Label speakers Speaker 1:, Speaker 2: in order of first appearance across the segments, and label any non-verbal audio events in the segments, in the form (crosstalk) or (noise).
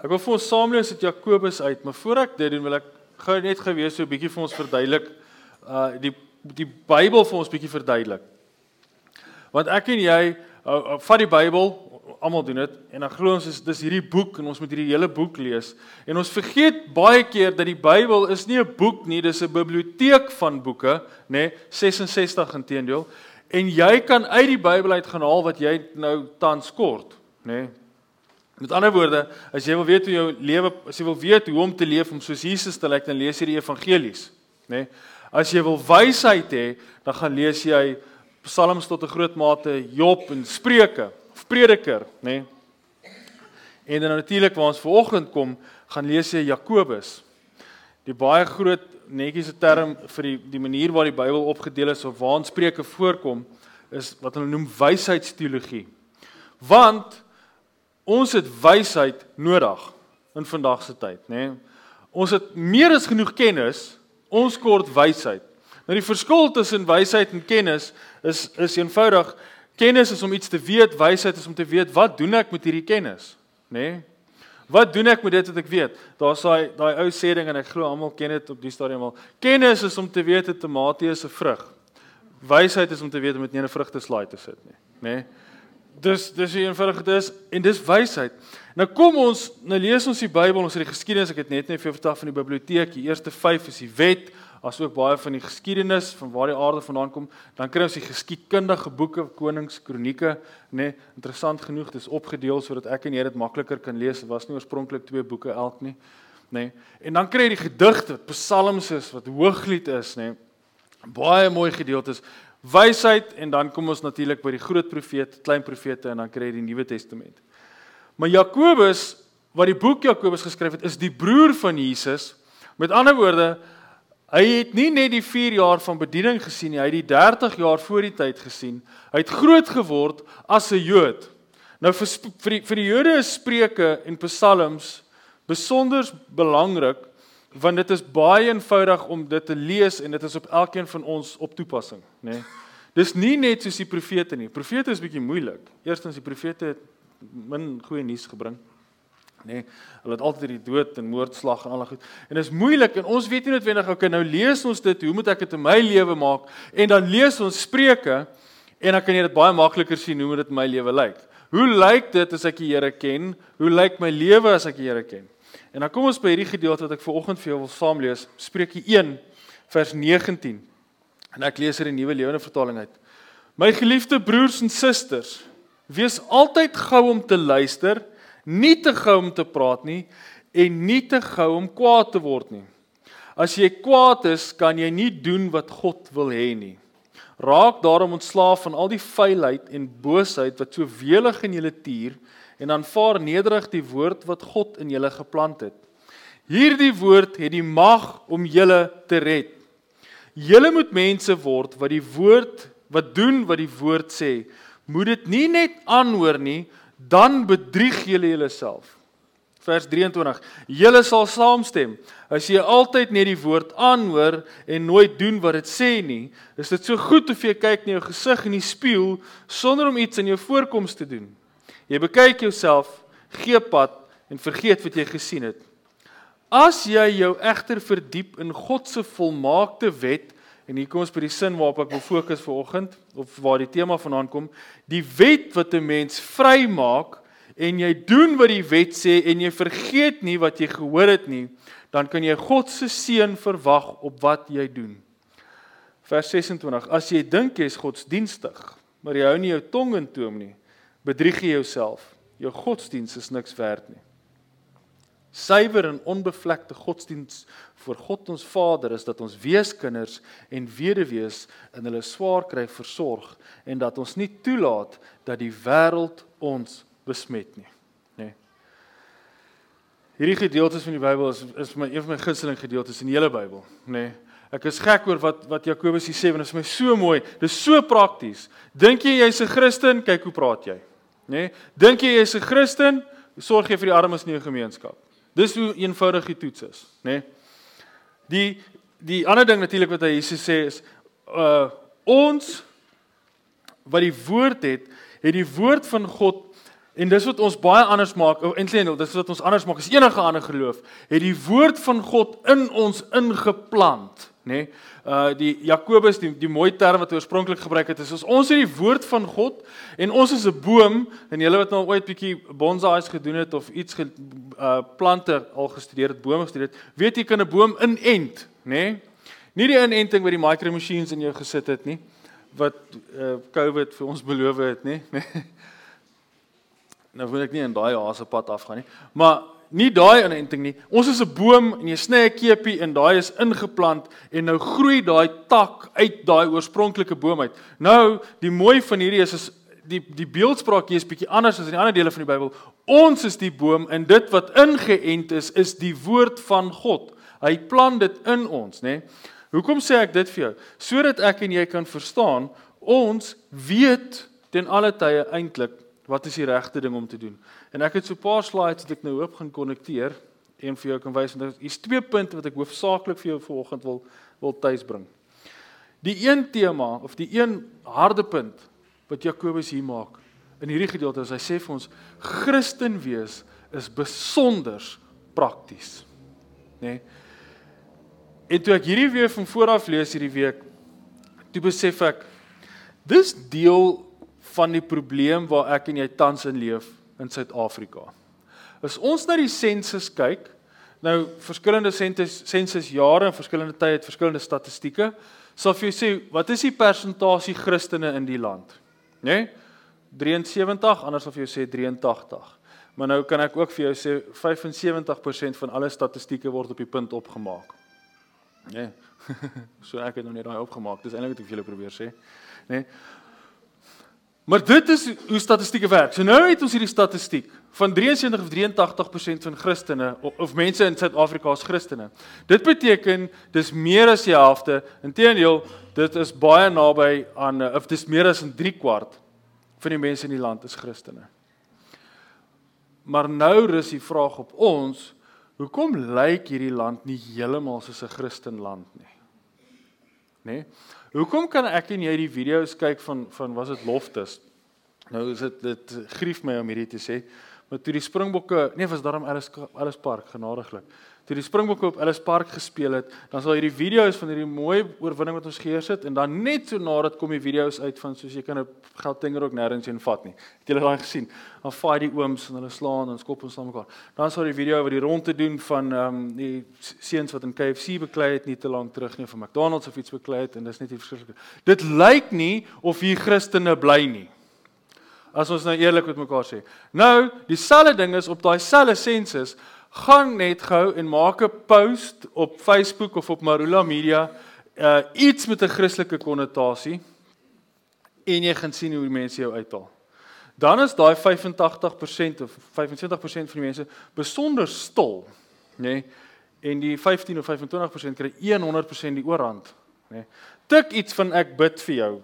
Speaker 1: Ek wil vir ons saam lees uit Jakobus uit, maar voor ek dit doen wil ek gou net gewees so 'n bietjie vir ons verduidelik uh die die Bybel vir ons bietjie verduidelik. Want ek en jy uh, uh, vat die Bybel, almal doen dit en dan glo ons is dis hierdie boek en ons moet hierdie hele boek lees. En ons vergeet baie keer dat die Bybel is nie 'n boek nie, dis 'n biblioteek van boeke, nê, nee, 66 inteendeel. En jy kan uit die Bybel uit gaan haal wat jy nou tans kort, nê? Nee. Met ander woorde, as jy wil weet hoe jou lewe, as jy wil weet hoe om te leef om soos Jesus te lyk, dan lees jy die evangelies, nê? Nee? As jy wil wysheid hê, dan gaan lees jy Psalms tot 'n groot mate, Job en Spreuke of Prediker, nê? Nee? En dan natuurlik waar ons vanoggend kom, gaan lees jy Jakobus. Die baie groot netjiese term vir die die manier waar die Bybel opgedeel is of waar ons Spreuke voorkom, is wat hulle noem wysheidsteologie. Want Ons het wysheid nodig in vandag se tyd, nê? Nee? Ons het meer as genoeg kennis, ons kort wysheid. Nou die verskil tussen wysheid en kennis is is eenvoudig. Kennis is om iets te weet, wysheid is om te weet wat doen ek met hierdie kennis, nê? Nee? Wat doen ek met dit wat ek weet? Daar's daai daai ou sê ding en ek glo almal ken dit op die stadium al. Kennis is om te weet 'n tomatie is 'n vrug. Wysheid is om te weet om dit nie 'n vrugteslaai te sit nie, nê? Nee? Dis dis hoe eenvoudig dit is en dis wysheid. Nou kom ons, nou lees ons die Bybel, ons het die geskiedenis, ek het net net vir jou vertel van die biblioteek. Die eerste 5 is die wet, asook baie van die geskiedenis van waar die aarde vandaan kom. Dan kry ons die geskiedkundige boeke, konings, kronieke, nê, nee, interessant genoeg, dis opgedeel sodat ek en jy dit makliker kan lees. Dit was nie oorspronklik twee boeke elk nie, nê. Nee. En dan kry jy die gedigte, psalms is wat hooglied is, nê. Nee. Baie mooi gedeeltes wysheid en dan kom ons natuurlik by die groot profeet, klein profete en dan kry jy die Nuwe Testament. Maar Jakobus wat die boek Jakobus geskryf het, is die broer van Jesus. Met ander woorde, hy het nie net die 4 jaar van bediening gesien nie, hy het die 30 jaar voor die tyd gesien. Hy het groot geword as 'n Jood. Nou vir vir die, vir die Jode is Spreuke en Psalms besonder belangrik want dit is baie eenvoudig om dit te lees en dit is op elkeen van ons op toepassing, nê. Nee. Dis nie net soos die profete nie. Profete is bietjie moeilik. Eerstens die profete het min goeie nuus gebring. Nê. Nee, hulle het altyd die dood en moordslag en al goed. En dit is moeilik en ons weet nie noodwendig okay, nou lees ons dit, hoe moet ek dit in my lewe maak? En dan lees ons Spreuke en dan kan jy dit baie makliker sien hoe moet dit my lewe lyk. Hoe lyk dit as ek die Here ken? Hoe lyk my lewe as ek die Here ken? En dan kom ons by hierdie gedeelte wat ek ver oggend vir jou wil saam lees, Spreuke 1 vers 19. En ek lees hier die Nuwe Lewende Vertaling uit. My geliefde broers en susters, wees altyd gou om te luister, nie te gou om te praat nie en nie te gou om kwaad te word nie. As jy kwaad is, kan jy nie doen wat God wil hê nie. Raak daarom ontslaaf van al die vuilheid en boosheid wat so welig in julle tuur en aanvaar nederig die woord wat God in julle geplant het. Hierdie woord het die mag om julle te red. Julle moet mense word wat die woord wat doen wat die woord sê. Moet dit nie net aanhoor nie, dan bedrieg julle jouself. Vers 23. Julle sal saamstem. As jy altyd net die woord aanhoor en nooit doen wat dit sê nie, is dit so goed of jy kyk na jou gesig in die spieël sonder om iets in jou voorkoms te doen. Jy bekyk jouself, gee pad en vergeet wat jy gesien het. As jy jou egter verdiep in God se volmaakte wet en hier kom ons by die sin waarop ek wil fokus vir oggend of waar die tema vanaand kom, die wet wat 'n mens vrymaak en jy doen wat die wet sê en jy vergeet nie wat jy gehoor het nie, dan kan jy God se seën verwag op wat jy doen. Vers 26: As jy dink jy is godsdienstig, maar jy hou nie jou tong in toom nie, bedrieg jy jouself. Jou godsdiens is niks werd nie. Suiwer en onbevlekte godsdiens voor God ons Vader is dat ons weeskinders en weduwees in hulle swaar kry versorg en dat ons nie toelaat dat die wêreld ons besmet nie, nê. Nee. Hierdie gedeeltes van die Bybel is is my een van my gunsteling gedeeltes in die hele Bybel, nê. Nee. Ek is gek oor wat wat Jakobus hier sê want dit is my so mooi. Dit is so prakties. Dink jy jy's 'n Christen? Kyk hoe praat jy. Nê? Nee? Dink jy jy's 'n Christen? Sorg jy vir die armes in jou gemeenskap. Dis hoe eenvoudig die toets is, nê? Nee? Die die ander ding natuurlik wat hy Jesus sê is uh ons wat die woord het, het die woord van God En dis wat ons baie anders maak. Eintlik dis wat ons anders maak as enige ander geloof. Het die woord van God in ons ingeplant, nê? Nee? Uh die Jakobus die die mooi term wat hy oorspronklik gebruik het is ons het die woord van God en ons is 'n boom en julle wat nou ooit bietjie bonsais gedoen het of iets ge, uh plante al gestudeer het, bome gestudeer het, weet jy kan 'n boom inent, nê? Nee? Nie die inenting wat die micro machines in jou gesit het nie wat uh COVID vir ons beloof het, nê? Nee? (laughs) nou wil ek nie in daai hasepad afgaan nie, maar nie daai inenting nie. Ons is 'n boom en jy sny 'n keepie en daai is ingeplant en nou groei daai tak uit daai oorspronklike boom uit. Nou, die mooi van hierdie is is die die beeldspraak hier is bietjie anders as in die ander dele van die Bybel. Ons is die boom en dit wat ingeënt is is die woord van God. Hy plant dit in ons, nê? Hoekom sê ek dit vir jou? Sodat ek en jy kan verstaan, ons weet ten alle tye eintlik wat is die regte ding om te doen. En ek het so 'n paar slides wat ek nou hoop gaan konnekteer en vir jou kan wys want hier's twee punte wat ek hoofsaaklik vir jou vanoggend wil wil tuisbring. Die een tema of die een harde punt wat Jakobus hier maak in hierdie gedeelte is hy sê vir ons Christen wees is besonder prakties. Nê? Nee? En toe ek hierdie weer van vooraf lees hierdie week, toe besef ek dis deel van die probleem waar ek en jy tans in leef in Suid-Afrika. As ons na die sensus kyk, nou verskillende sensus jare en verskillende tye het verskillende statistieke, sal vir jou sê wat is die persentasie Christene in die land? Né? Nee? 73, anders sal vir jou sê 83. Maar nou kan ek ook vir jou sê 75% van alle statistieke word op die punt opgemaak. Né? Nee? (laughs) so ek het nou net daai opgemaak. Dis eintlik wat ek vir julle probeer sê. Né? Nee? Maar dit is hoe statistieke werk. So nou het ons hierdie statistiek van 73 of 83% van Christene of, mense in Suid-Afrika is Christene. Dit beteken dis meer as die helfte. Inteendeel, dit is baie naby aan of dis meer as 'n 3 kwart van die mense in die land is Christene. Maar nou rus die vraag op ons, hoekom lyk hierdie land nie heeltemal soos 'n Christenland nie? Nê? Nee? Hoekom kan ek en jy die video's kyk van van was dit Loftus? Nou is dit dit grief my om hierdie te sê, maar toe die Springbokke, nee, was daarom alles alles park genadiglik. Toe die Springbokke op Ellis Park gespeel het, dan sal hierdie video's van hierdie mooi oorwinning wat ons geheers het en dan net so nadat kom die video's uit van soos jy kan op Gauteng ook nêrens heen vat nie. Het julle daai gesien? Dan vaai die ooms en hulle slaan en skop ons aan mekaar. Dan sal die video wat die rondte doen van ehm um, die seuns wat in KFC beklei het nie te lank terug nie van McDonald's of iets beklei het en dis net verskriklik. Dit lyk nie of hier Christene bly nie. As ons nou eerlik met mekaar sê. Nou, dieselfde ding is op daai selfde sensus gaan net gou en maak 'n post op Facebook of op Marula Media uh iets met 'n Christelike konnotasie en jy gaan sien hoe die mense jou uithaal. Dan is daai 85% of 25% van die mense besonder stil, nê? Nee? En die 15 of 25% kry 100% die oorhand, nê? Nee? Tik iets van ek bid vir jou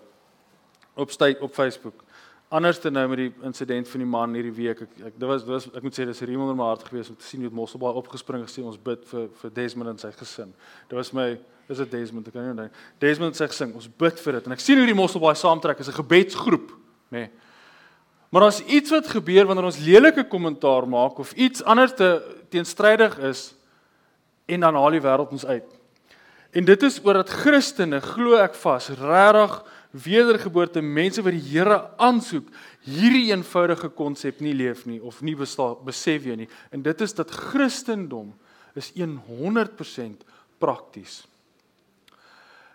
Speaker 1: op stay op Facebook. Anders te nou met die insident van die man hierdie week. Ek ek dit was dit was ek moet sê dis riem onder my hart gewees om te sien hoe dit Mosselbaai opgespring het gesê ons bid vir vir Desmond en sy gesin. Dit was my is dit Desmond ek kan nie onthou. Desmond sê gesing ons bid vir dit en ek sien hoe die Mosselbaai saamtrek as 'n gebedsgroep, nê. Nee. Maar as iets wat gebeur wanneer ons lelike kommentaar maak of iets anders te teenstrydig is en dan haal die wêreld ons uit. En dit is oor dat Christene glo ek vas regtig wedergeboorte mense wat die Here aansoek hierdie eenvoudige konsep nie leef nie of nie bestaan besef jy nie. En dit is dat Christendom is 100% prakties.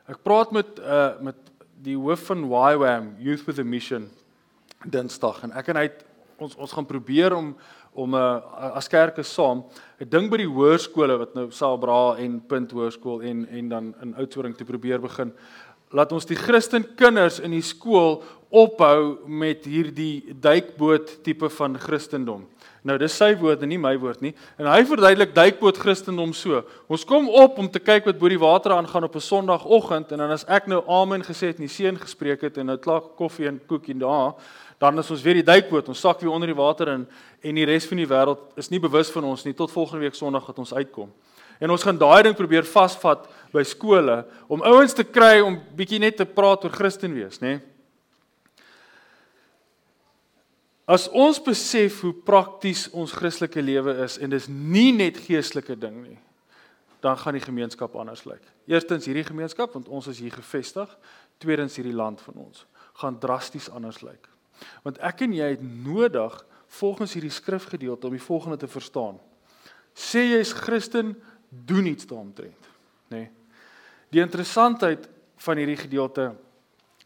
Speaker 1: Ek praat met uh met die hoof van YWAM Youth with a Mission Dinsdag. En ek en hy ons ons gaan probeer om om 'n uh, as kerke saam. 'n ding by die hoërskole wat nou Salbra en Punt Hoërskool en en dan in Oudtshoorn te probeer begin laat ons die Christen kinders in die skool ophou met hierdie duikboot tipe van Christendom. Nou dis sy woord en nie my woord nie. En hy verduidelik duikboot Christendom so. Ons kom op om te kyk wat bo die water aangaan op 'n Sondagoggend en dan as ek nou amen gesê het en die seën gespreek het en nou klaar koffie en koekie daar, dan is ons weer die duikboot. Ons sak weer onder die water in en die res van die wêreld is nie bewus van ons nie tot volgende week Sondag dat ons uitkom. En ons gaan daai ding probeer vasvat by skole om ouens te kry om bietjie net te praat oor Christen wees, nê? Nee? As ons besef hoe prakties ons Christelike lewe is en dis nie net geestelike ding nie, dan gaan die gemeenskap anders lyk. Eerstens hierdie gemeenskap want ons is hier gevestig, tweedens hierdie land van ons gaan drasties anders lyk. Want ek en jy het nodig volgens hierdie skrifgedeelte om die volgende te verstaan. Sê jy's Christen, doen iets daaromtrent, nê? Nee. Die interessantheid van hierdie gedeelte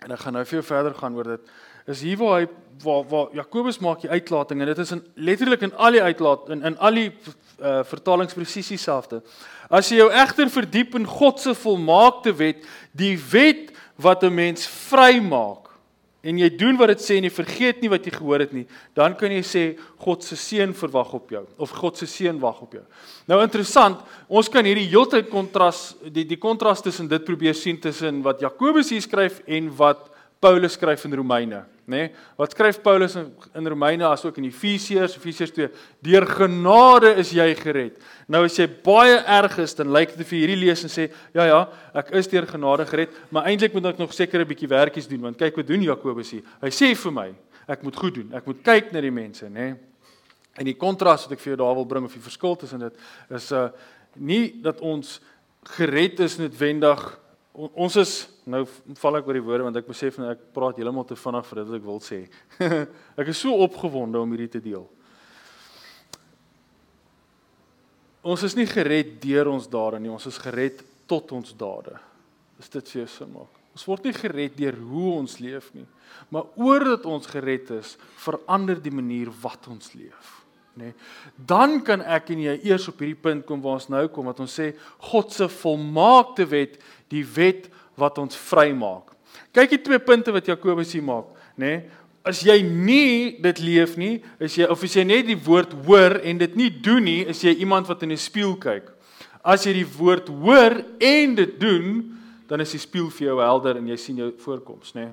Speaker 1: en ek gaan nou veel verder gaan oor dit is hier waar hy waar waar Jakobus maak die uitlating en dit is in letterlik in al die uitlaat in in al die uh, vertalings presies dieselfde. As jy jou egter verdiep in God se volmaakte wet, die wet wat 'n mens vrymaak en jy doen wat dit sê en jy vergeet nie wat jy gehoor het nie, dan kan jy sê God se seën verwag op jou of God se seën wag op jou. Nou interessant, ons kan hierdie heeltyd kontras die die kontras tussen dit probeer sien tussen wat Jakobus hier skryf en wat Paulus skryf in Romeine, nê? Nee? Wat skryf Paulus in, in Romeine asook in Efesiërs, Efesiërs 2, deur genade is jy gered. Nou as jy baie erg is, dan lyk dit vir hierdie lees en sê, ja ja, ek is deur genade gered, maar eintlik moet ek nog seker 'n bietjie werkies doen, want kyk wat doen Jakobus hier. Hy sê vir my, ek moet goed doen. Ek moet kyk na die mense, nê? Nee? En die kontras wat ek vir jou daar wil bring of die verskil tussen dit is uh nie dat ons gered is noodwendig ons is nou val ek oor die woorde want ek besef nou ek praat heeltemal te vinnig vir dit wat ek wil sê. (laughs) ek is so opgewonde om hierdie te deel. Ons is nie gered deur ons dade nie, ons is gered tot ons dade. Is dit vir jou sin maak? Ons word nie gered deur hoe ons leef nie, maar oordat ons gered is, verander die manier wat ons leef nê. Dan kan ek en jy eers op hierdie punt kom waar ons nou kom wat ons sê God se volmaakte wet, die wet wat ons vrymaak. Kyk die twee punte wat Jakobus hier maak, nê. As jy nie dit leef nie, is jy of as jy net die woord hoor en dit nie doen nie, is jy iemand wat in 'n spieël kyk. As jy die woord hoor en dit doen, dan is die spieël vir jou helder en jy sien jou voorkoms, nê.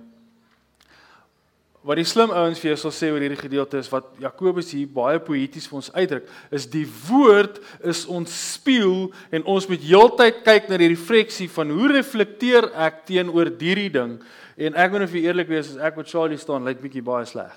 Speaker 1: Wat die slim ouens vir jou sal sê oor hierdie gedeelte is wat Jakobus hier baie poëties vir ons uitdruk, is die woord is ons spieël en ons moet heeltyd kyk na die refleksie van hoe reflekteer ek teenoor hierdie ding? En ek moet nou vir eerlik wees, as ek met Charlie staan, lyk bietjie baie sleg.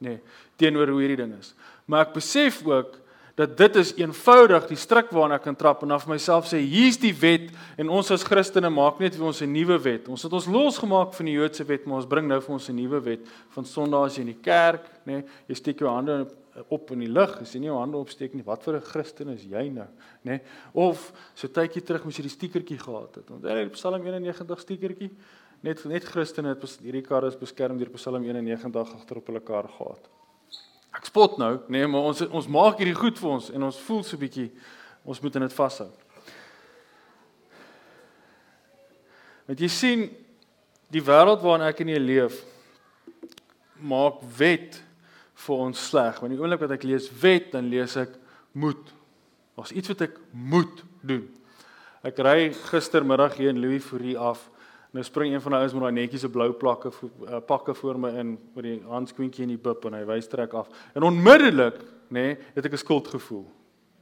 Speaker 1: Nee, teenoor hoe hierdie ding is. Maar ek besef ook dat dit is eenvoudig die stryk waarna ek kan trap en af myself sê hier's die wet en ons as Christene maak net vir ons 'n nuwe wet. Ons het ons losgemaak van die Joodse wet, maar ons bring nou vir ons 'n nuwe wet van Sondag as jy in die kerk, nê, nee, jy steek jou hande op in die lug, as jy nie jou hande opsteek nie, wat vir 'n Christen is jy nou, nê? Nee, of so tydjie terug moes jy die stiekertjie gehad het. Onthou jy Psalm 91 stiekertjie? Net net Christene het hierdie kar is beskerm deur Psalm 91 agter op hulle kar gehad. Ek spot nou, nee, maar ons ons maak hierdie goed vir ons en ons voel so bietjie ons moet in dit vashou. Want jy sien die wêreld waarin ek en jy leef maak wet vir ons sleg. Want die oomblik wat ek lees wet, dan lees ek moet. Daar's iets wat ek moet doen. Ek ry gistermiddag hier in Louis Fourie af Nou spring een van die ouens met daai netjiese blou plakke uh, pakke voor my in met die handskoentjie in die bib en hy wys trek af. En onmiddellik, nê, nee, het ek 'n skuldgevoel.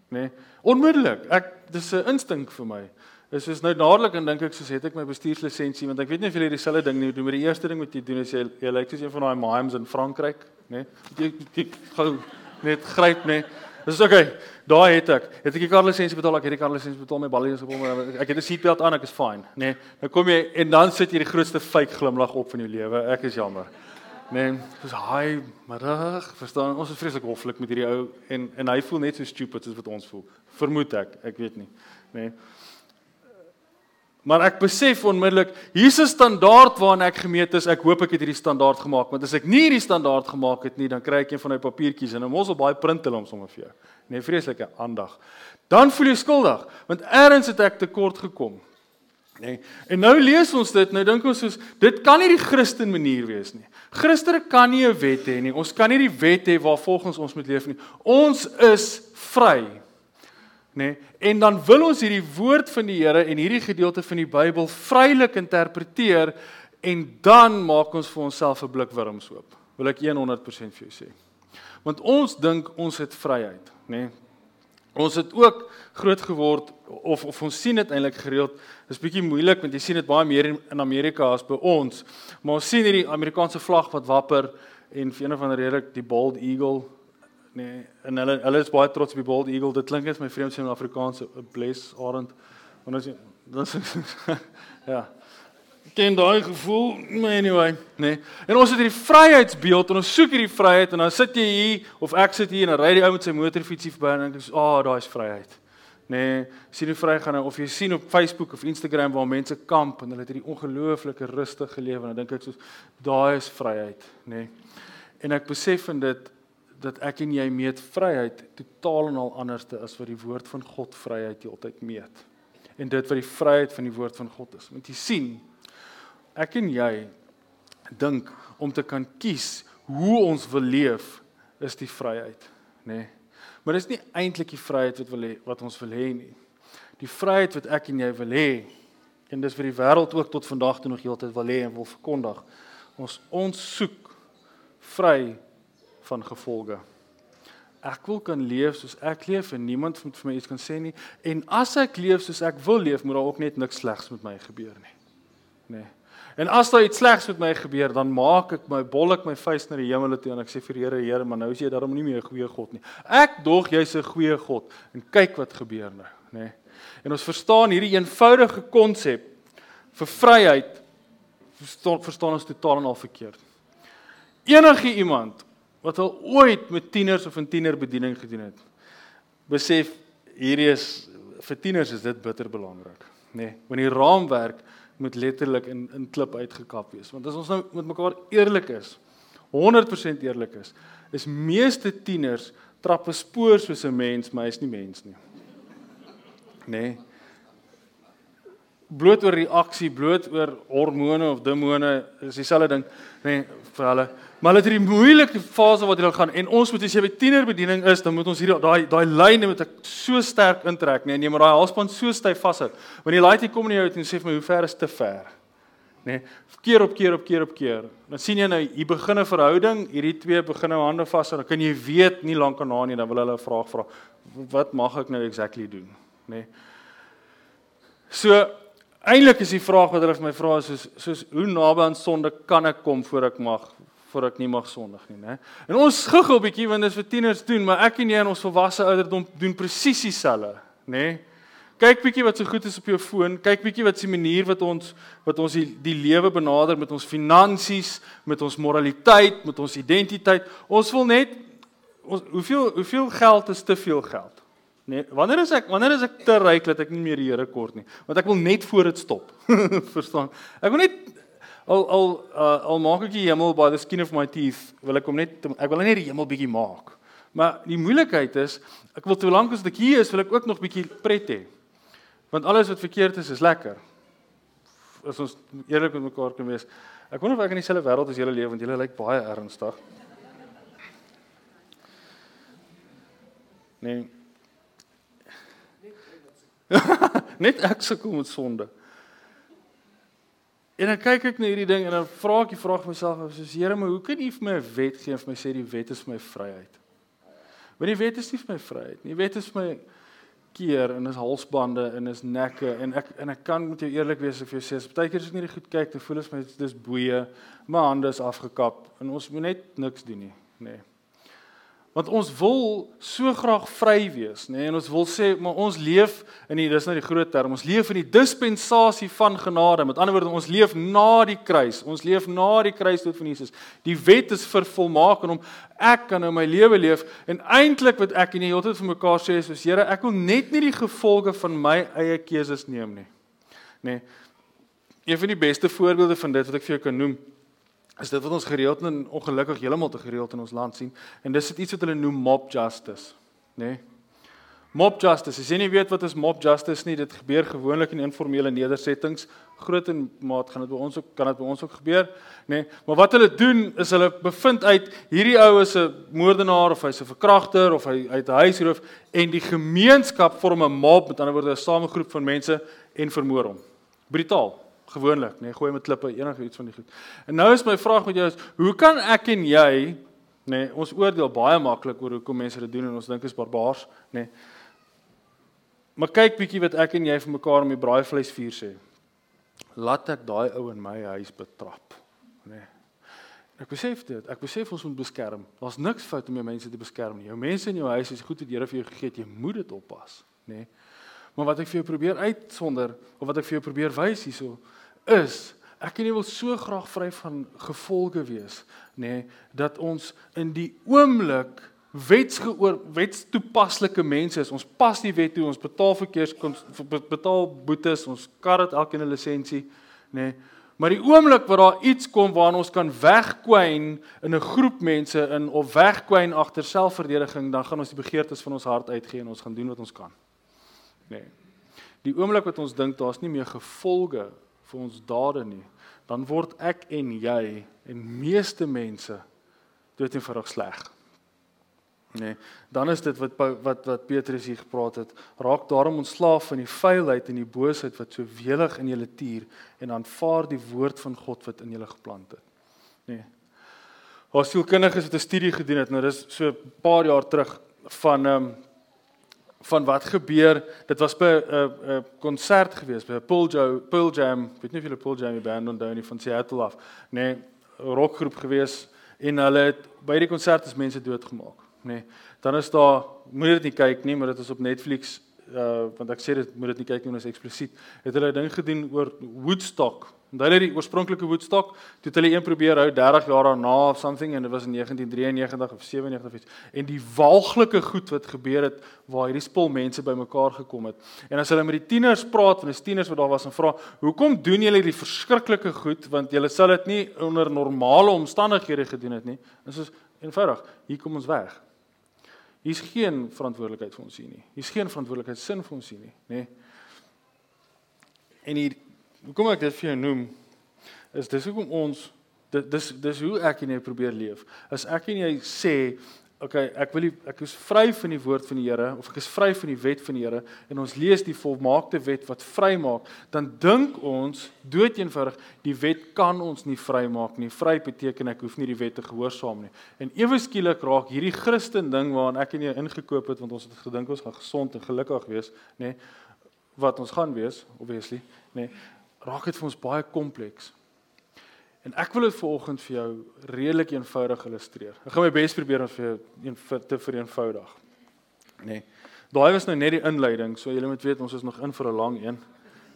Speaker 1: Nê? Nee, onmiddellik. Ek dis 'n instink vir my. Dis is nou dadelik en dink ek soos het ek my bestuurslisensie want ek weet nie of julle dieselfde ding nie doen met die eerste ding wat jy doen is jy jy lyk soos een van daai mimes in Frankryk, nê? Nee, jy gou net gryp, nê? Nee. Dis. Okay. Daai het ek. Het ek die karlisensie betaal, ek het die karlisensie betaal, my ballies op hom. Ek het 'n seatbelt aan, ek is fine, nê. Nee, nou kom jy en dan sit jy die grootste fake glimlag op van jou lewe. Ek is jammer. Nee, dis hi, middag. Verstaan, ons is vreeslik hoflik met hierdie ou en en hy voel net so stupid soos wat ons voel. Vermoed ek, ek weet nie. Nê. Nee. Maar ek besef onmiddellik, hier's 'n standaard waarna ek gemeet is. Ek hoop ek het hierdie standaard gemaak, want as ek nie hierdie standaard gemaak het nie, dan kry ek een van daai papiertjies en dan mos op baie print hulle om sommer vir jou. Nee, vreeslike aandag. Dan voel jy skuldig, want eers het ek tekort gekom. Nee. En nou lees ons dit, nou dink ons soos dit kan nie die Christen manier wees nie. Christene kan nie 'n wet hê nie. Ons kan nie die wet hê waar volgens ons moet leef nie. Ons is vry nê? Nee, en dan wil ons hierdie woord van die Here en hierdie gedeelte van die Bybel vrylik interpreteer en dan maak ons vir onsself 'n blik wurms oop. Wil ek 100% vir jou sê. Want ons dink ons het vryheid, nê? Nee. Ons het ook groot geword of of ons sien dit eintlik gereeld. Dit is bietjie moeilik want jy sien dit baie meer in, in Amerika as by ons. Maar ons sien hierdie Amerikaanse vlag wat wapper en vir een of ander rede die bald eagle nee en hulle hulle is baie trots op die bald eagle. Dit klink as my vriend sê in Afrikaans 'n bless arend. Want as jy dan (laughs) ja. Ken daai gevoel, maar anyway, nee. En ons het hierdie vryheidsbeeld en ons soek hierdie vryheid en dan sit jy hier of ek sit hier en dan ry die ou met sy motorfietsie verby en dink ek, "Ag, oh, daai is vryheid." Nee, sien hoe vry gaan nou of jy sien op Facebook of Instagram waar mense kamp en hulle het hierdie ongelooflike rustige lewe en dan dink ek soos daai is vryheid, nê. Nee. En ek besef in dit dat ek en jy meet vryheid totaal en al anderste as wat die woord van God vryheid heeltyd meet. En dit wat die vryheid van die woord van God is. Want jy sien, ek en jy dink om te kan kies hoe ons wil leef is die vryheid, nê? Nee. Maar dis nie eintlik die vryheid wat wil hê wat ons wil hê nie. Die vryheid wat ek en jy wil hê en dis vir die wêreld ook tot vandag toe nog heeltyd wil hê en wil verkondig. Ons ons soek vry van gevolge. Ek wil kan leef soos ek leef en niemand moet vir my iets kan sê nie. En as ek leef soos ek wil leef, moet daar ook net niks slegs met my gebeur nie. Nee. En as daar iets slegs met my gebeur, dan maak ek my bollik my vuis na die hemel toe en ek sê vir Here, Here, maar nou is jy daarom nie meer 'n goeie God nie. Ek dog jy's 'n goeie God en kyk wat gebeur nou, nê. Nee. En ons verstaan hierdie eenvoudige konsep vir vryheid verstaan verstaan ons totaal en al verkeerd. Enige iemand wat al ooit met tieners of 'n tienerbediening gedoen het, besef hierdie is vir tieners is dit bitter belangrik, nê. Nee. Want die raamwerk moet letterlik in in klip uitgekap wees. Want as ons nou met mekaar eerlik is, 100% eerlik is, is meeste tieners trap 'n spoor soos 'n mens, maar hy's nie mens nie. Nê? Nee. Bloot oor reaksie, bloot oor hormone of demone, is dieselfde ding, nê, nee, vir hulle. Maar hulle het hierdie moeilike fase wat hulle gaan en ons moet as jy by tienerbediening is, dan moet ons hierdie daai daai lyne met ek so sterk intrek, nee, jy moet daai halsband so styf vashou. Wanneer die laaitjie kom in jou en sê vir my hoe ver is te ver? Nee, keer op keer op keer op keer. Dan sien jy nou hier begin 'n verhouding, hierdie twee begin nou hande vas en dan kan jy weet nie lank aan nie, dan wil hulle 'n vraag vra. Wat mag ek nou exactly doen? Nê? Nee. So eintlik is die vraag wat hulle vir my vra is soos soos hoe naby aan sonde kan ek kom voor ek mag voor ek nie mag sondig nie, né? En ons guggel bietjie want dit is vir tieners doen, maar ek en jy in ons volwasse ouderdom doen presies dieselfde, né? Kyk bietjie wat so goed is op jou foon, kyk bietjie wat se manier wat ons wat ons die, die lewe benader met ons finansies, met ons moraliteit, met ons identiteit. Ons wil net ons hoeveel hoeveel geld is te veel geld? Nee, wanneer is ek wanneer is ek te ryk dat ek nie meer die Here kort nie? Want ek wil net voor dit stop. (laughs) Verstaan? Ek wil net al al uh, al maak ek die hemel by the skin of my teeth, wil ek hom net ek wil net die hemel bietjie maak. Maar die moeilikheid is, ek wil te lank as ek hier is, wil ek ook nog bietjie pret hê. Want alles wat verkeerd is, is lekker. As ons eerlik met mekaar kan wees. Ek wonder of ek in dieselfde wêreld as julle leef want julle lyk baie ernstig. Nee. (laughs) Net ek sukkel met sonde. En dan kyk ek na hierdie ding en dan vra ek die vraag myself of soos Here, maar hoe kan U vir my 'n wet gee en vir my sê die wet is vir my vryheid? Want die wet is nie vir my vryheid nie. Die wet is vir my keer en is halsbande en is nekke en ek en ek kan met jou eerlik wees of jy sê, partykeer as ek nie reg goed kyk, dan voel dit my dis boeye, my hande is afgekap en ons moet net niks doen nie, nê. Nee. Want ons wil so graag vry wees, nê? Nee? En ons wil sê, maar ons leef in die dis nou die groot term, ons leef in die dispensasie van genade. Met ander woorde, ons leef na die kruis. Ons leef na die kruisdood van Jesus. Die wet is vervolmaak en om ek kan nou my lewe leef en eintlik wat ek en jy altyd vir mekaar sê is, Here, ek wil net nie die gevolge van my eie keuses neem nie. Nê? Nee. Een van die beste voorbeelde van dit wat ek vir jou kan noem, is dit wat ons gereeld en ongelukkig heeltemal te gereeld in ons land sien en dis iets wat hulle noem mob justice, nê? Nee? Mob justice. As jy nie weet wat is mob justice nie, dit gebeur gewoonlik in informele nedersettings. Groot en maat gaan dit by ons ook kan dit by ons ook gebeur, nê? Nee? Maar wat hulle doen is hulle bevind uit hierdie ou is 'n moordenaar of hy's 'n verkragter of hy uit 'n huisroof en die gemeenskap vorm 'n mob, met ander woorde 'n samegroep van mense en vermoor hom. Brutaal gewoonlik, nê, nee, gooi met klippe enige iets van die goed. En nou is my vraag met jou is, hoe kan ek en jy, nê, nee, ons oordeel baie maklik oor hoekom mense dit doen en ons dink is barbaars, nê. Nee. Maar kyk bietjie wat ek en jy vir mekaar om die braaivleisvuur sê. Laat ek daai ou in my huis betrap, nê. Nee. Ek besef dit. Ek besef ons moet beskerm. Daar's niks fout om jou mense te beskerm nie. Jou mense in jou huis is goed wat die Here vir jou gegee het. Jy moet dit oppas, nê? Nee. Maar wat ek vir jou probeer uitsonder of wat ek vir jou probeer wys hierso is ek en jy wil so graag vry van gevolge wees, nê, nee, dat ons in die oomblik wetsgeoor wetstoepaslike mense is. Ons pas die wet toe, ons betaal verkeers betaal boetes, ons kar het elkeen 'n lisensie, nê. Nee. Maar die oomblik wat daar iets kom waarna ons kan wegkwyn in 'n groep mense in of wegkwyn agter selfverdediging, dan gaan ons die begeertes van ons hart uitgee en ons gaan doen wat ons kan. Nê. Nee. Die oomblik wat ons dink daar's nie meer gevolge vir ons dade nie, dan word ek en jy en meeste mense dood en verrig sleg. Nee, dan is dit wat wat wat Petrus hier gepraat het, raak daarom ontslaaf van die vuilheid en die boosheid wat so welig in julle tuur en aanvaar die woord van God wat in julle geplant het. Nee. Ons sielkundiges het 'n studie gedoen het, nou dis so 'n paar jaar terug van ehm um, van wat gebeur. Dit was by 'n uh, 'n uh, konsert gewees by Paul Joe Paul Jam, weet nie of julle Paul Jam band onthou nie van Seattle af. Nee, 'n rockgroep gewees en hulle het by die konsert is mense doodgemaak nê. Nee. Dan is daar moet dit nie kyk nie, maar dit is op Netflix uh want ek sê dit moet dit nie kyk nie, dit is eksplisiet. Het hulle 'n ding gedoen oor Woodstock. Onthou hulle die oorspronklike Woodstock, toe het hulle een probeer hou 30 jaar daarna of something en dit was in 1993 of 97 of iets. En die walglike goed wat gebeur het waar hierdie spul mense bymekaar gekom het. En as hulle met die tieners praat, van die tieners wat daar was en vra, "Hoekom doen julle hierdie verskriklike goed want julle sal dit nie onder normale omstandighede gedoen het nie?" En soos eenvoudig, hier kom ons weg. Hier's geen verantwoordelikheid vir ons hier nie. Hier's geen verantwoordelikheid sin vir ons hier nie, nê? En hier hoekom ek dit vir jou noem is dis hoekom ons dit dis dis hoe ek en jy probeer leef. As ek en jy sê okay, ek wil die, ek is vry van die woord van die Here of ek is vry van die wet van die Here en ons lees die volmaakte wet wat vrymaak, dan dink ons doeteenvoudig die wet kan ons nie vrymaak nie. Vry beteken ek hoef nie die wet te gehoorsaam nie. En ewe skielik raak hierdie Christen ding waaraan ek en jy ingekoop het want ons het gedink ons gaan gesond en gelukkig wees, nê? Wat ons gaan wees, obviously, nê? Raak dit vir ons baie kompleks. En ek wil dit vanoggend vir jou redelik eenvoudig illustreer. Ek gaan my bes probeer om vir jou een te vereenvoudig. Nee. Daai was nou net die inleiding, so julle moet weet ons is nog in vir 'n lang een.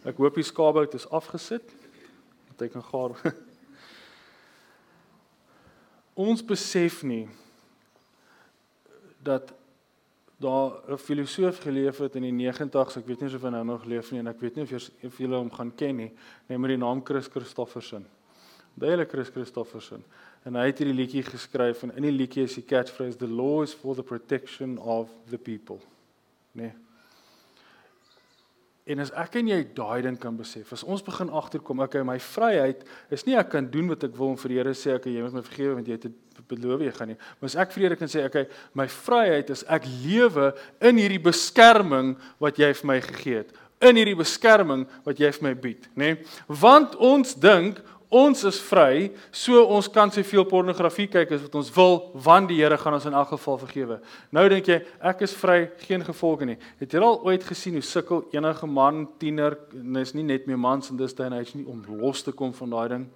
Speaker 1: Ek hoop die skaapbout is afgesit. Dat hy kan gaar. (laughs) ons besef nie dat daar 'n filosoof geleef het in die 90's, ek weet nie of hy nou nog leef nie en ek weet nie of jy hom gaan ken nie, net met die naam Chris Christofferson. Dele Chris Christofferson. En hy het hierdie liedjie geskryf en in die liedjie is die catchphrase the law is for the protection of the people. Nee. En as ek en jy daai ding kan besef, as ons begin agterkom, okay, my vryheid is nie ek kan doen wat ek wil om vir die Here sê ek jy moet my vergewe want jy het beloof jy gaan nie. Maar as ek vir die Here kan sê, okay, my vryheid is ek lewe in hierdie beskerming wat jy vir my gegee het in hierdie beskerming wat jy vir my bied, nê? Nee? Want ons dink Ons is vry, so ons kan soveel pornografie kyk as wat ons wil, want die Here gaan ons in elk geval vergewe. Nou dink jy, ek is vry, geen gevolge nie. Het jy al ooit gesien hoe sukkel enige man, tiener, en is nie net meer mans in dis tyd hy's nie om los te kom van daai ding.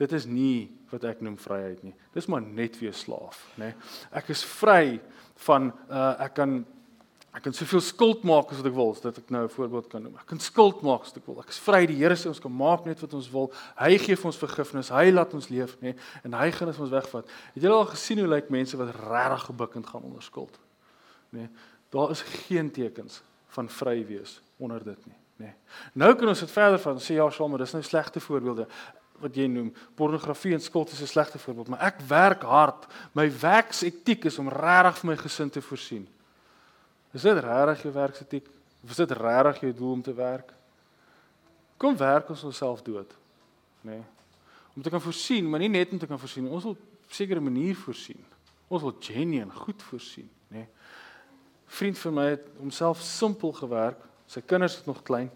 Speaker 1: Dit is nie wat ek noem vryheid nie. Dis maar net weer slaaf, nê. Ek is vry van uh ek kan Ek kan soveel skuld maak as wat ek wil, sodat ek nou 'n voorbeeld kan noem. Ek kan skuld maak as ek wil. Ek is vry. Die Here sê ons kan maak net wat ons wil. Hy gee vir ons vergifnis. Hy laat ons leef, nê? En hy gaan ons wegvat. Het julle al gesien hoe lyk mense wat regtig gebukkend gaan onder skuld? Nê? Daar is geen tekens van vry wees onder dit nie, nê? Nou kan ons dit verder van sê ja, maar dis nou slegte voorbeelde wat jy noem pornografie en skuld is 'n slegte voorbeeld, maar ek werk hard. My werksetiek is om regtig vir my gesin te voorsien. Is dit regtig jou werksetiek? Of is dit regtig jou doel om te werk? Kom werk ons onsself dood. Nê? Nee. Om te kan voorsien, maar nie net om te kan voorsien, ons wil op sekere manier voorsien. Ons wil genuine goed voorsien, nê? Nee. Vriend vir my het homself simpel gewerk. Sy kinders is nog klein.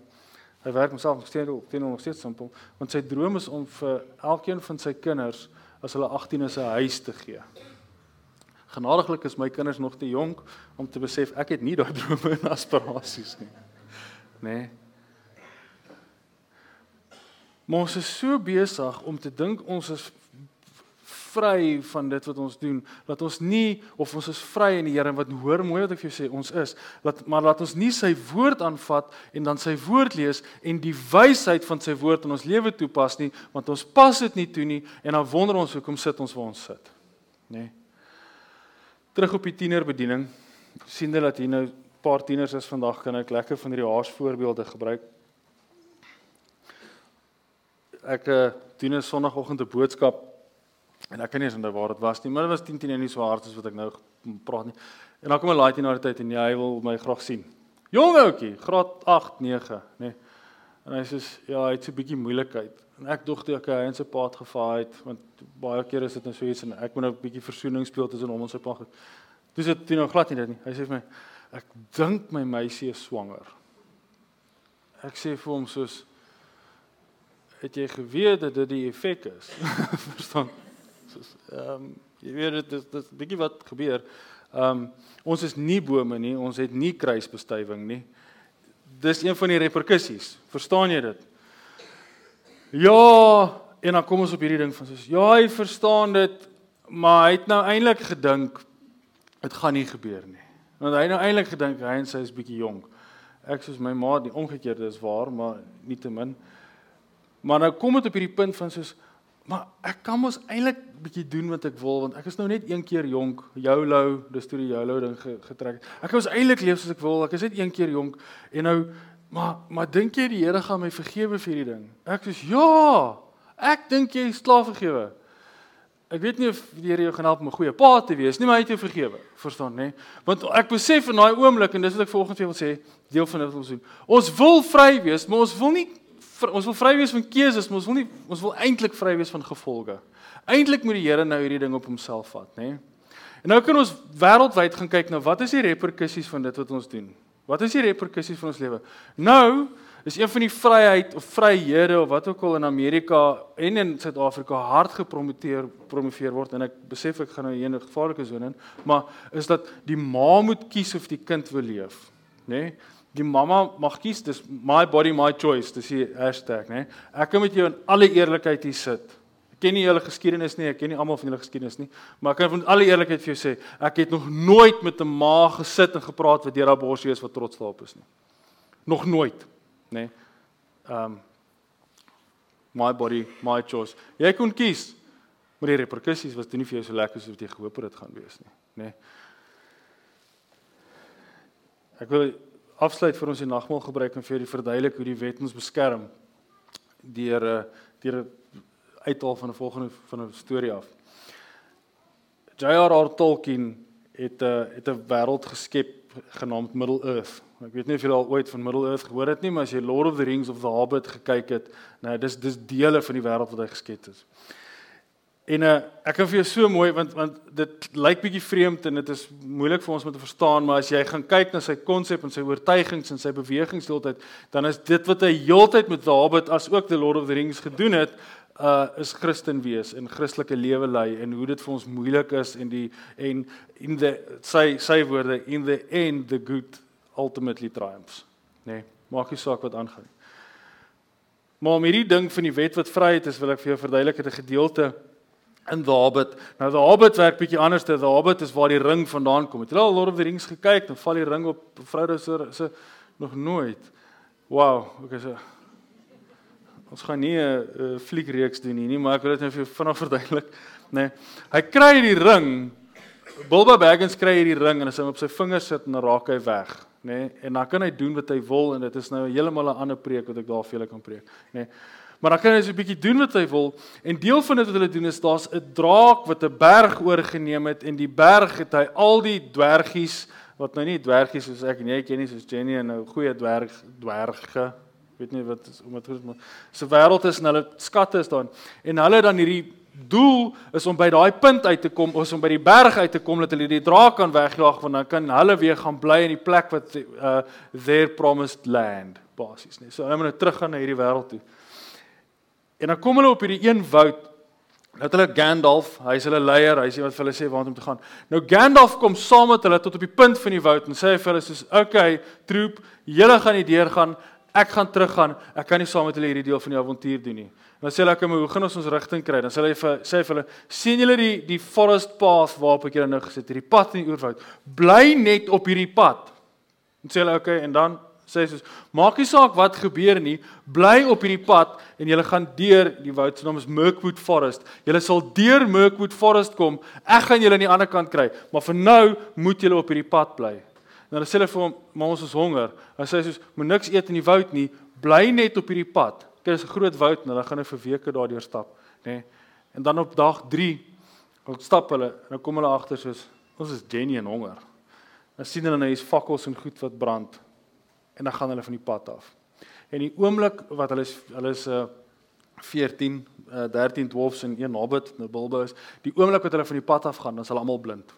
Speaker 1: Hy werk homself nog steeds op, teenoor nog steeds simpel, want sy droom is om vir elkeen van sy kinders as hulle 18 is 'n huis te gee. Genadiglik is my kinders nog te jonk om te besef ek het nie daai drome en aspirasies nie. Nê? Nee. Maar ons is so besig om te dink ons is vry van dit wat ons doen. Laat ons nie of ons is vry in die Here wat hoor mooi wat ek vir jou sê, ons is. Laat maar laat ons nie sy woord aanvat en dan sy woord lees en die wysheid van sy woord in ons lewe toepas nie, want ons pas dit nie toe nie en dan wonder ons hoekom sit ons waar ons sit. Nê? Nee. Terug op die tienerbediening. sien jy dat hier nou 'n paar tieners is vandag kan ek lekker van hierdie haas voorbeelde gebruik. Ek uh, doen 'n sonoggend 'n boodskap En ek kan nie onthou waar dit was nie, maar dit was 10 10 en nie so hard as wat ek nou praat nie. En dan kom 'n laaitjie na die tyd en hy wil my graag sien. Jong ouetjie, graad 8, 9, nê. Nee. En hy sê ja, hy het so 'n bietjie moeilikheid. En ek dink ek hy en sy pa het gevaai het want baie kere is dit net so iets en ek moet nou 'n bietjie versoening speel tussen hom en sy pa. Dis dit toe nou glad nie dit nie. Hy sê vir my ek dink my meisie is swanger. Ek sê vir hom soos het jy geweet dat dit die effek is? (laughs) Verstaan? soos ehm um, jy weet dit is dis bietjie wat gebeur. Ehm um, ons is nie bome nie, ons het nie kruisbestuiving nie. Dis een van die reperkusies. Verstaan jy dit? Ja, en dan kom ons op hierdie ding van soos ja, hy verstaan dit, maar hy het nou eintlik gedink dit gaan nie gebeur nie. Want hy nou eintlik gedink hy en sy is bietjie jonk. Ek soos my ma, die omgekeerde is waar, maar nietemin. Maar nou kom dit op hierdie punt van soos Maar ek kan mos eintlik bietjie doen wat ek wil want ek is nou net een keer jonk, YOLO, dis toe die YOLO ding getrek. Ek kan mos eintlik leef soos ek wil. Ek is net een keer jonk en nou maar maar dink jy die Here gaan my vergewe vir hierdie ding? Ek sê ja. Ek dink jy is klaar vergewe. Ek weet nie of die Here jou gaan help om 'n goeie pa te wees nie, maar hy het jou vergewe. Verstaan, nê? Want ek besef in daai oomblik en dis wat ek volgens vir wil sê, deel van dit wat ons doen. Ons wil vry wees, maar ons wil nie ons wil vry wees van keuses, maar ons wil nie ons wil eintlik vry wees van gevolge. Eintlik moet die Here nou hierdie ding op homself vat, nê? En nou kan ons wêreldwyd gaan kyk na wat is die reperkusies van dit wat ons doen? Wat is die reperkusies van ons lewe? Nou is een van die vryheid of vryhede of wat ook al in Amerika en in Suid-Afrika hard gepromoteer promoveer word en ek besef ek gaan nou hier in 'n gevaarlike sone in, maar is dat die ma moet kies of die kind wil leef, nê? Die mamma mag kies, dis my body my choice, dis die hashtag, né? Ek kan met jou in alle eerlikheid hier sit. Ek ken nie julle geskiedenis nie, ek ken nie almal van julle geskiedenis nie, maar ek kan van alle eerlikheid vir jou sê, ek het nog nooit met 'n ma gesit en gepraat wat deur haar borsie is wat trots daarop is nie. Nog nooit, né? Um my body my choice. Jy kon kies, maar die reperkusies was toe nie vir jou so lekker soos wat jy gehoop het dit gaan wees nie, né? Ek wil afsluit vir ons die nagmaal gebruik en vir die verduidelik hoe die wet ons beskerm deur eh, deur uithaal van 'n volgende van 'n storie af. J.R.R. Tolkien het 'n uh, het 'n wêreld geskep genaamd Middle Earth. Ek weet nie of julle al ooit van Middle Earth gehoor het nie, maar as jy Lord of the Rings of the Hobbit gekyk het, nou dis dis dele van die wêreld wat hy geskep het. En uh, ek kan vir jou so mooi want want dit lyk bietjie vreemd en dit is moeilik vir ons om te verstaan, maar as jy gaan kyk na sy konsep en sy oortuigings en sy bewegings deeltyd, dan is dit wat hy heeltyd met Hobbit as ook The Lord of the Rings gedoen het, uh is Christen wees en Christelike lewe lei en hoe dit vir ons moeilik is en die en in the sy sy woorde in the end the good ultimately triumphs, nê? Nee, maak nie saak wat aangaan. Maar om hierdie ding van die wet wat vryheid is, wil ek vir jou verduidelik het 'n gedeelte in The Hobbit. Nou The Hobbit werk bietjie anders. The Hobbit is waar die ring vandaan kom. Het jy al Lord of the Rings gekyk? Dan val die ring op Frodo se se nog nooit. Wow, okay so. Ons gaan nie 'n fliekreeks doen hier nie, maar ek wil dit net vir vinnig verduidelik, nê. Nee, hy kry die ring. Bilbo Baggins kry hierdie ring en as hy op sy vinger sit, dan raak hy weg, nê. Nee, en dan kan hy doen wat hy wil en dit is nou heeltemal 'n ander preek wat ek daar vir julle kan preek, nê. Nee. Maar dan kan hy so 'n bietjie doen wat hy wil. En deel van dit wat hulle doen is daar's 'n draak wat 'n berg oorgeneem het en die berg het hy al die dwergies wat nou nie dwergies soos ek en jy ken nie soos Jenny en nou goeie dwerg dwerge weet nie wat is om dit goed maar se wêreld is en hulle skatte is daar. En hulle dan hierdie doel is om by daai punt uit te kom of om by die berg uit te kom dat hulle die draak kan wegjaag want dan kan hulle weer gaan bly in die plek wat uh their promised land basies nie. So hulle moet nou terug gaan na hierdie wêreld toe En dan kom hulle op hierdie een woud. Dat hulle Gandalf, hy's hulle leier, hy sê wat hulle sê waar om te gaan. Nou Gandalf kom saam met hulle tot op die punt van die woud en sê vir hulle soos, "Oké, troep, julle gaan nie deur gaan. Ek gaan teruggaan. Ek kan nie saam met hulle hierdie deel van die avontuur doen nie. En dan sê hulle "Maar hoe gaan ons ons rigting kry?" Dan sê hulle vir sê vir hulle, "Sien julle die die forest path waarop ek julle nou gesit het, hierdie pad in die oerwoud. Bly net op hierdie pad." En sê hulle, "Oké," okay, en dan sê soos maak nie saak wat gebeur nie, bly op hierdie pad en jy gaan deur die woud se naam is Mirkwood Forest. Jy sal deur Mirkwood Forest kom. Ek gaan julle aan die ander kant kry, maar vir nou moet julle op hierdie pad bly. En dan sê hulle vir hom, "Maar ons is honger." Hy sê soos, "Moet niks eet in die woud nie, bly net op hierdie pad." Kyk, dis 'n groot woud en hulle gaan nou vir weke daardeur stap, nê. Nee. En dan op dag 3 wil stap hulle en dan kom hulle agter soos, "Ons is Jenny en honger." Dan sien hulle nou hier's fakkels en goed wat brand en dan gaan hulle van die pad af. En die oomblik wat hulle is hulle is 'n uh, 14 uh, 13 dwarfs en een hobbit en 'n bilbo is, die oomblik wat hulle van die pad af gaan, dan is hulle almal blind.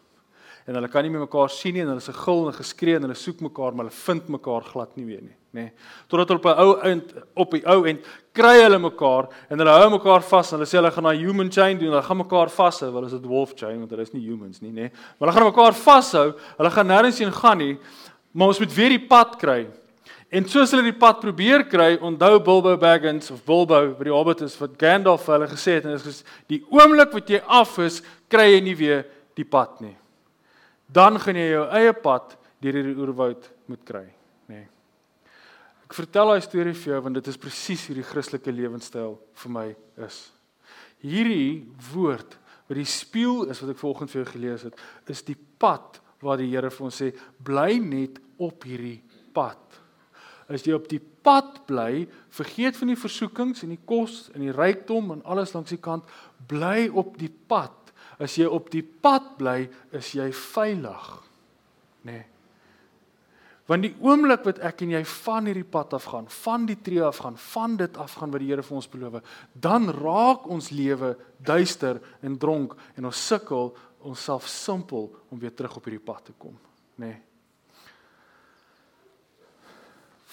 Speaker 1: En hulle kan nie meer mekaar sien nie en hulle se gil en geskree en hulle soek mekaar maar hulle vind mekaar glad nie weer nie, nê. Nee. Totdat op 'n ou eind op die ou end kry hulle mekaar en hulle hou mekaar vas en hulle sê hulle gaan na human chain doen. Hulle gaan mekaar vashou, want dit is 'n dwarf chain want hulle is nie humans nie, nê. Nee. Maar hulle gaan mekaar vashou. Hulle gaan nêrens heen gaan nie. Maar ons moet weer die pad kry. En soos hulle die pad probeer kry, onthou Bilbo Baggins of Bilbo by die Hobbit is wat Gandalf vir hulle gesê het en is die oomblik wat jy af is, kry jy nie weer die pad nie. Dan gaan jy jou eie pad deur hierdie oerwoud moet kry, nê. Nee. Ek vertel daai storie vir jou want dit is presies hoe die Christelike lewenstyl vir my is. Hierdie woord wat die spieël is wat ek vanoggend vir jou gelees het, is die pad waar die Here vir ons sê bly net op hierdie pad as jy op die pad bly, vergeet van die versoekings en die kos en die rykdom en alles langs die kant, bly op die pad. As jy op die pad bly, is jy veilig. Nê. Nee. Want die oomblik wat ek en jy van hierdie pad af gaan, van die tree af gaan, van dit af gaan wat die Here vir ons beloof, dan raak ons lewe duister en dronk en ons sukkel onsself simpel om weer terug op hierdie pad te kom, nê. Nee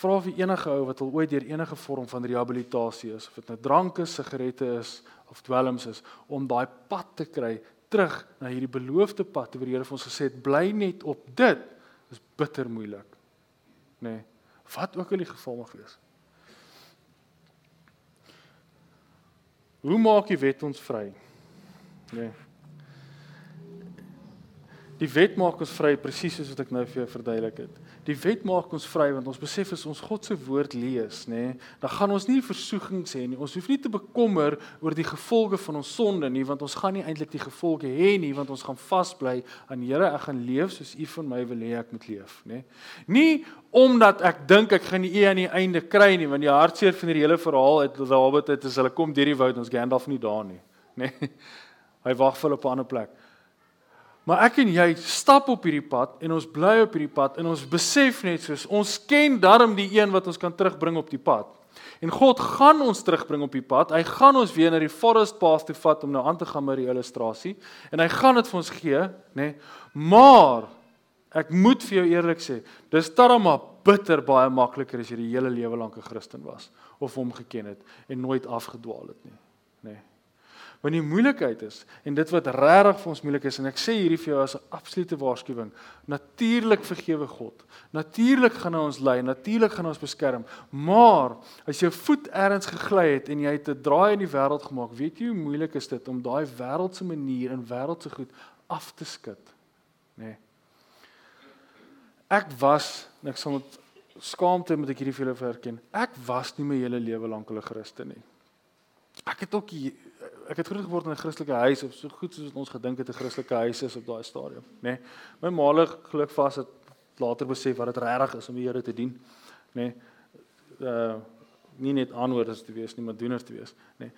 Speaker 1: vra vir enige ou wat al ooit deur enige vorm van rehabilitasie is of dit nou drank is, sigarette is of dwelms is om daai pad te kry terug na hierdie beloofde pad wat die Here vir ons gesê het bly net op dit is bitter moeilik. Nê. Nee, wat ook al die geval mag wees. Hoe maak die wet ons vry? Nê. Nee. Die wet maak ons vry presies soos wat ek nou vir jou verduidelik het. Die wet maak ons vry want ons besef as ons God se woord lees, nê, nee, dan gaan ons nie versoekings hê nie. Ons hoef nie te bekommer oor die gevolge van ons sonde nie, want ons gaan nie eintlik die gevolge hê nie, want ons gaan vasbly aan Here, ek gaan leef soos U van my wil hê ek moet leef, nê. Nee. Nie omdat ek dink ek gaan die U aan die einde kry nie, want die hartseer van hierdie hele verhaal het Dawid het is hulle kom deur die woud, ons Gandalf nie daar nie, nê. Nee. (laughs) Hy wag vir hulle op 'n ander plek. Maar ek en jy stap op hierdie pad en ons bly op hierdie pad en ons besef net soos ons ken darm die een wat ons kan terugbring op die pad. En God gaan ons terugbring op die pad. Hy gaan ons weer na die forest path toe vat om nou aan te gaan met die illustrasie en hy gaan dit vir ons gee, nê? Nee, maar ek moet vir jou eerlik sê, dis darm maar bitter baie makliker as jy die hele lewe lank 'n Christen was of hom geken het en nooit afgedwaal het nie, nê? Nee. Want die moeilikheid is en dit wat regtig vir ons moeilik is en ek sê hierdie vir jou as 'n absolute waarskuwing. Natuurlik vergewe God. Natuurlik gaan hy ons lei, natuurlik gaan hy ons beskerm. Maar as jou voet ergens gegly het en jy het 'n draai in die wêreld gemaak, weet jy hoe moeilik is dit om daai wêreldse manier en wêreldse goed af te skud, nê? Nee. Ek was, ek sal met skaamte moet ek hierdie vir julle verken. Ek was nie my hele lewe lank 'n Christen nie. Ek het ook ek het groot geword in 'n Christelike huis of so goed soos ons gedink het 'n Christelike huis is op daai stadium, nê. Nee, my maalig geluk vas het later besef wat dit regtig is om die Here te dien, nê. Nee, uh nie net aanhoorders te wees nie, maar doeners te wees, nê. Nee.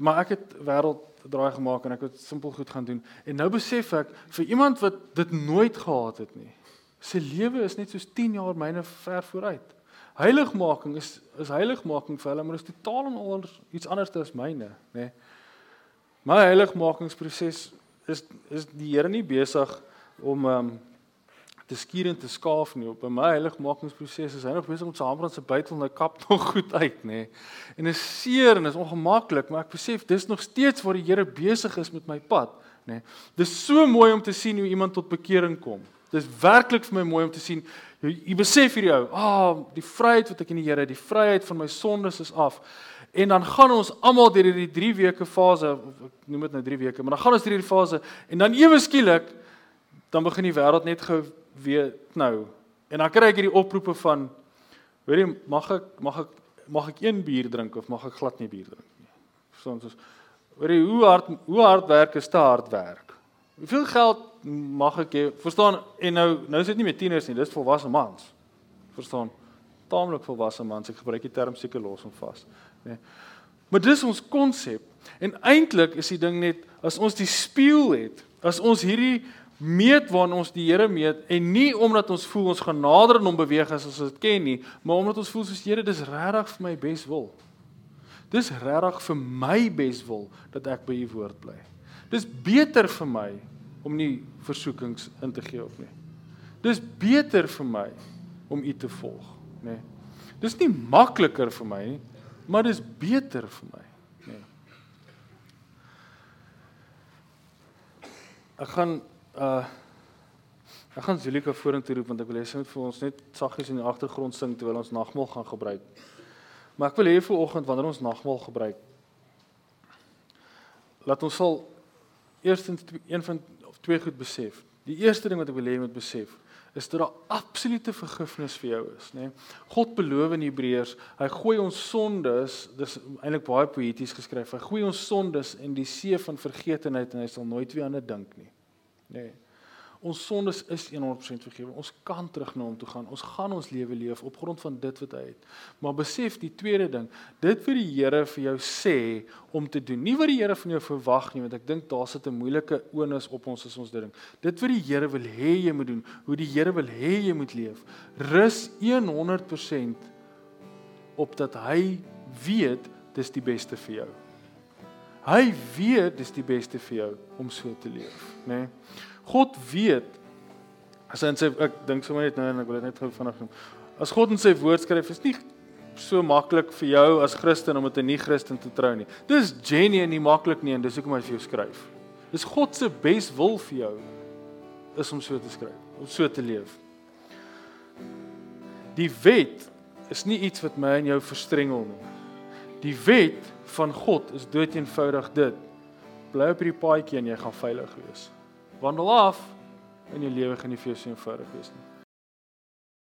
Speaker 1: Maar ek het wêreld draai gemaak en ek het simpel goed gaan doen. En nou besef ek vir iemand wat dit nooit gehad het nie, sy lewe is net soos 10 jaar myne ver vooruit. Heiligmaking is is heiligmaking vir hulle, maar is totaal en al iets anders as myne, nê. Nee. My heiligmakingsproses is is die Here nie besig om um te skuur en te skaaf nie. Op my heiligmakingsproses is hy nog besig om saambrand se buitel en hy kap (laughs) nog goed uit, nê. En is seer en is ongemaklik, maar ek besef dis nog steeds waar die Here besig is met my pad, nê. Dis so mooi om te sien hoe iemand tot bekering kom. Dis werklik vir my mooi om te sien jy besef hierdie ou, ah, oh, die vryheid wat ek in die Here het, die vryheid van my sondes is af. En dan gaan ons almal deur hierdie 3 weke fase, ek noem dit nou 3 weke, maar dan gaan ons deur hierdie fase en dan ewe skielik dan begin die wêreld net gou weer nou. En dan kry ek hierdie oproepe van weet jy, mag ek mag ek mag ek een bier drink of mag ek glad nie bier drink nie. Verstaan ons? Weet jy hoe hard hoe hard werk is te hard werk. Hoeveel geld mag ek hê? Verstaan? En nou nou is dit nie meer tieners nie, dis volwasse mans. Verstaan? Taamlik volwasse mans. Ek gebruik die term seker los en vas nê. Nee. Maar dis ons konsep. En eintlik is die ding net as ons die spieël het, as ons hierdie meet waarin ons die Here meet en nie omdat ons voel ons gaan nader aan hom beweeg as ons dit ken nie, maar omdat ons voel soos Here, dis regtig vir my beswil. Dis regtig vir my beswil dat ek by u woord bly. Dis beter vir my om nie versoekings in te gee op nie. Dis beter vir my om u te volg, nê. Dis nie makliker vir my nie, maar dis beter vir my. Nee. Ek gaan uh ek gaan Zulika vorentoe roep want ek wil hê sy moet vir ons net saggies in die agtergrond sing terwyl ons nagmaal gaan gebruik. Maar ek wil hê vir oggend wanneer ons nagmaal gebruik laat ons sal eerstens een van of twee goed besef. Die eerste ding wat ek wil hê jy moet besef is dat daar absolute vergifnis vir jou is, nê. Nee? God beloof in Hebreërs, hy gooi ons sondes, dis eintlik baie poëties geskryf. Hy gooi ons sondes in die see van vergetenheid en hy sal nooit weer aan dit dink nie. Nê. Nee. Ons sondes is 100% vergewe. Ons kan terug na hom toe gaan. Ons gaan ons lewe leef op grond van dit wat hy het. Maar besef die tweede ding, dit wat die Here vir jou sê om te doen, nie wat die Here van jou verwag nie, want ek dink daar sit 'n moeilike onus op ons as ons dit ding. Dit wat die Here wil hê jy moet doen, hoe die Here wil hê jy moet leef, rus 100% op dat hy weet dis die beste vir jou. Hy weet dis die beste vir jou om so te leef, né? Nee? God weet as hy in sy ek dink sommer net nou en ek wil dit net gou vinnig noem. As God in sy woord skryf is nie so maklik vir jou as Christen om met 'n nie-Christen te trou nie. Dis genuine nie maklik nie en dis hoekom hy vir jou skryf. Dis God se bes wil vir jou is om so te skryf, om so te leef. Die wet is nie iets wat my en jou verstrengel nie. Die wet van God is dood eenvoudig dit. Bly op hierdie paadjie en jy gaan veilig wees wandel af en jou lewe gaan nie vir jou so eenvoudig wees nie.